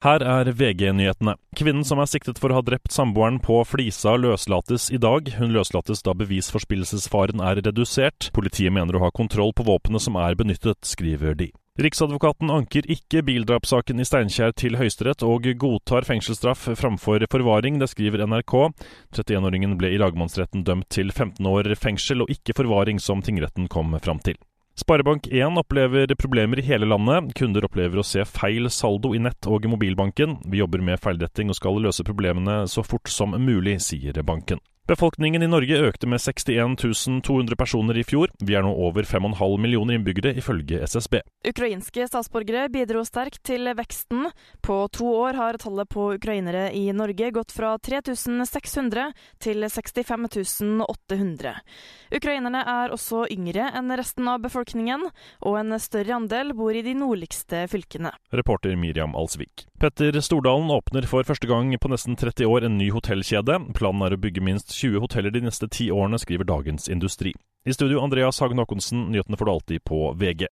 Her er VG-nyhetene. Kvinnen som er siktet for å ha drept samboeren på Flisa, løslates i dag. Hun løslates da bevisforspillelsesfaren er redusert. Politiet mener å ha kontroll på våpenet som er benyttet, skriver de. Riksadvokaten anker ikke bildrapssaken i Steinkjer til Høyesterett, og godtar fengselsstraff framfor forvaring. Det skriver NRK. 31-åringen ble i lagmannsretten dømt til 15 år fengsel, og ikke forvaring, som tingretten kom fram til. Sparebank1 opplever problemer i hele landet. Kunder opplever å se feil saldo i nett- og i mobilbanken. Vi jobber med feilretting og skal løse problemene så fort som mulig, sier banken. Befolkningen i Norge økte med 61 200 personer i fjor. Vi er nå over 5,5 millioner innbyggere, ifølge SSB. Ukrainske statsborgere bidro sterkt til veksten. På to år har tallet på ukrainere i Norge gått fra 3600 til 65 800. Ukrainerne er også yngre enn resten av befolkningen, og en større andel bor i de nordligste fylkene. Reporter Miriam Alsvik. Petter Stordalen åpner for første gang på nesten 30 år en ny hotellkjede. Planen er å bygge minst 20 hoteller de neste ti årene, skriver Dagens Industri. I studio Andreas Hagen Håkonsen, nyhetene får du alltid på VG.